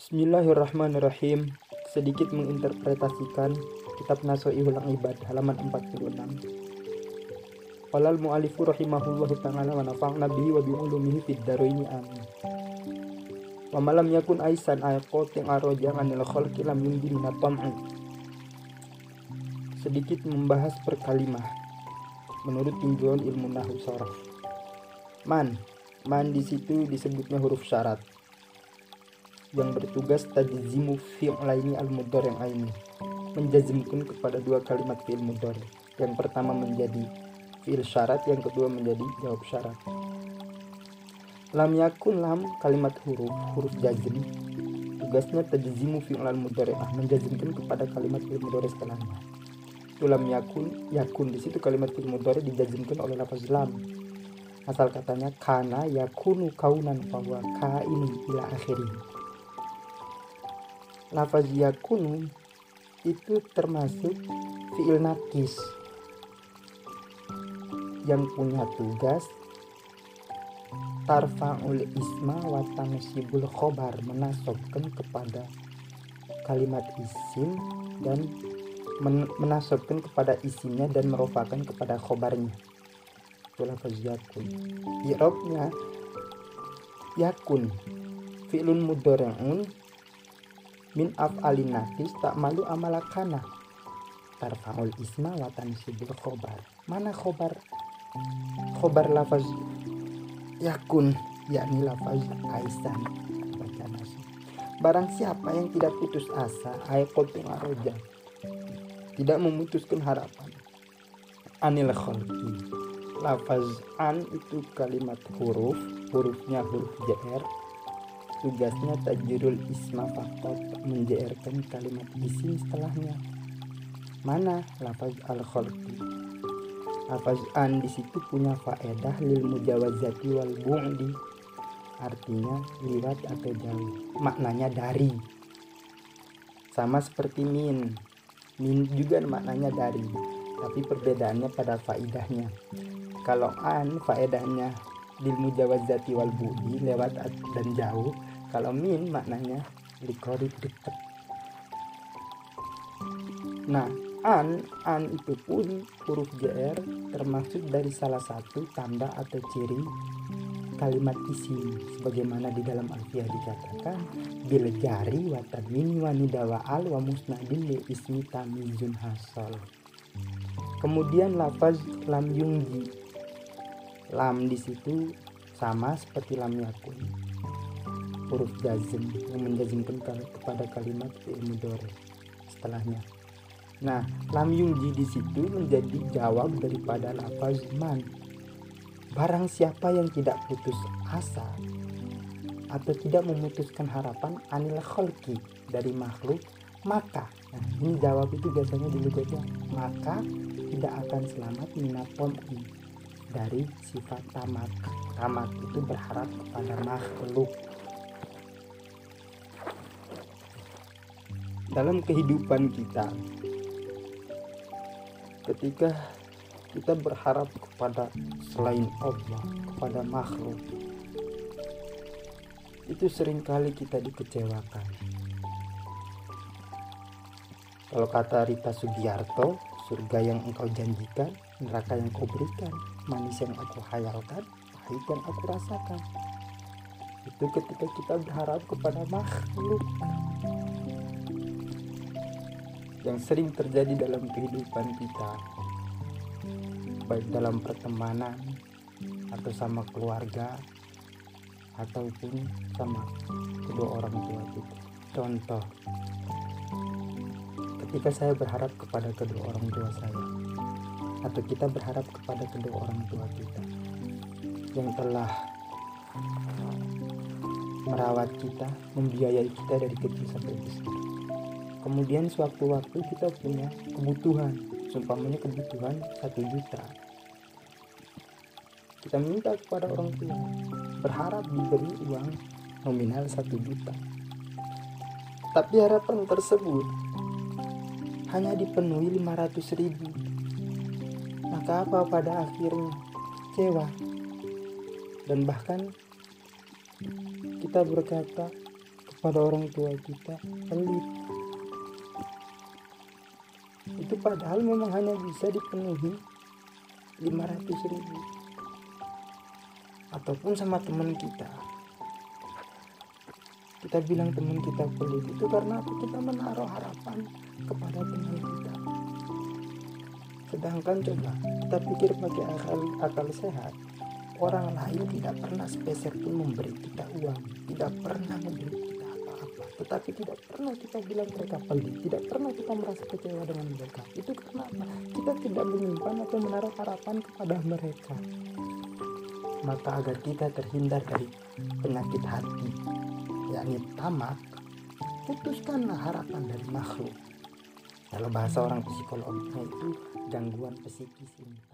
Bismillahirrahmanirrahim. Sedikit menginterpretasikan kitab Nasoi Ulang Ibad halaman 46. Walal mu'alifu rahimahullahu ta'ala wa nafa'na bihi wa bi'ulumihi fid daroini amin. Wa malam yakun aisan ayakoting arojang anil khalqi lam yumdi minatam'i. Sedikit membahas per kalimah menurut tinjauan ilmu nahu soraf. Man, man di situ disebutnya huruf syarat yang bertugas tajzimu fi'laini al-mudhari' aini menjazmkan kepada dua kalimat fi'il mudhari. Yang pertama menjadi fi'il syarat yang kedua menjadi jawab syarat. Lam yakun lam kalimat huruf huruf jazm. Tugasnya tajzimu fi'il al-mudhari'ah menjazmkan kepada kalimat fi'il mudhari setelahnya. Itu lam yakun yakun. Di situ kalimat fi'il mudhari dijazmkan oleh lafaz lam. Asal katanya kana yakunu kaunan bahwa kain ila akhirih lafaz yakunu itu termasuk fi'il nakis yang punya tugas tarfa'ul isma wa tansibul khobar menasobkan kepada kalimat isim dan men menasobkan kepada isimnya dan merofakan kepada khobarnya. Itu lafaz yakun. Irobnya yakun fi'lun mudora'un min af'alin nafis tak malu amalakana tarfa'ul isma wa tansibul khobar. Mana khobar? Khobar lafaz yakun yakni lafaz aisan. Baca nasi barang siapa yang tidak putus asa ayakotung aroja tidak memutuskan harapan. Anil kholki lafaz an itu kalimat huruf hurufnya huruf jr Tugasnya tajurul isma fakot menjairkan kalimat isim setelahnya. Mana lafaz al khalqi Lafaz an di situ punya faedah lil mujawazati wal bu'di. Artinya liwat atau jauh. Maknanya dari. Sama seperti min. Min juga maknanya dari. Tapi perbedaannya pada faedahnya. Kalau an faedahnya lil mujawazati wal bu'di lewat dan jauh kalau min maknanya likorib dekat nah an an itu pun huruf jr termasuk dari salah satu tanda atau ciri kalimat isim sebagaimana di dalam alfiah dikatakan bil jari wa tadmini wa wa musnadin li ismi tamizun hasal kemudian lafaz lam yungji. Lam di situ sama seperti lam yakun huruf jazm yang menjazmkan kepada kalimat fi'il mudhari setelahnya. Nah, lam yungji di situ menjadi jawab daripada lafaz man. Barang siapa yang tidak putus asa atau tidak memutuskan harapan anil khalqi dari makhluk, maka nah, ini jawab itu biasanya di logatnya maka tidak akan selamat minapon dari sifat. Tamak itu berharap kepada makhluk dalam kehidupan kita. Ketika kita berharap kepada selain Allah kepada makhluk itu sering kali kita dikecewakan. Kalau kata Rita Sugiarto surga yang engkau janjikan neraka yang kau berikan manis yang aku hayalkan pahit yang aku rasakan. Itu ketika kita berharap kepada makhluk yang sering terjadi dalam kehidupan kita baik dalam pertemanan atau sama keluarga ataupun sama kedua orang tua kita. Contoh ketika saya berharap kepada kedua orang tua saya atau kita berharap kepada kedua orang tua kita yang telah merawat kita membiayai kita dari kecil sampai besar kemudian sewaktu-waktu kita punya kebutuhan. Seumpamanya kebutuhan satu juta. Kita minta kepada orang tua. Berharap diberi uang nominal satu juta. Tapi harapan tersebut hanya dipenuhi 500 ribu. Maka apa pada akhirnya? Kecewa. Dan bahkan kita berkata kepada orang tua kita pelit itu padahal memang hanya bisa dipenuhi 500 ribu. Ataupun sama teman kita. Kita bilang teman kita pelit itu karena apa? Kita menaruh harapan kepada teman kita. Sedangkan coba kita pikir pakai akal, akal sehat. Orang lain tidak pernah spesial pun memberi kita uang. Tidak pernah memberi tetapi tidak pernah kita bilang mereka pelit tidak pernah kita merasa kecewa dengan mereka. Itu karena apa? Kita tidak menyimpan atau menaruh harapan kepada mereka. Maka agar kita terhindar dari penyakit hati yakni tamak putuskanlah harapan dari makhluk. Kalau bahasa orang psikolognya itu gangguan psikis ini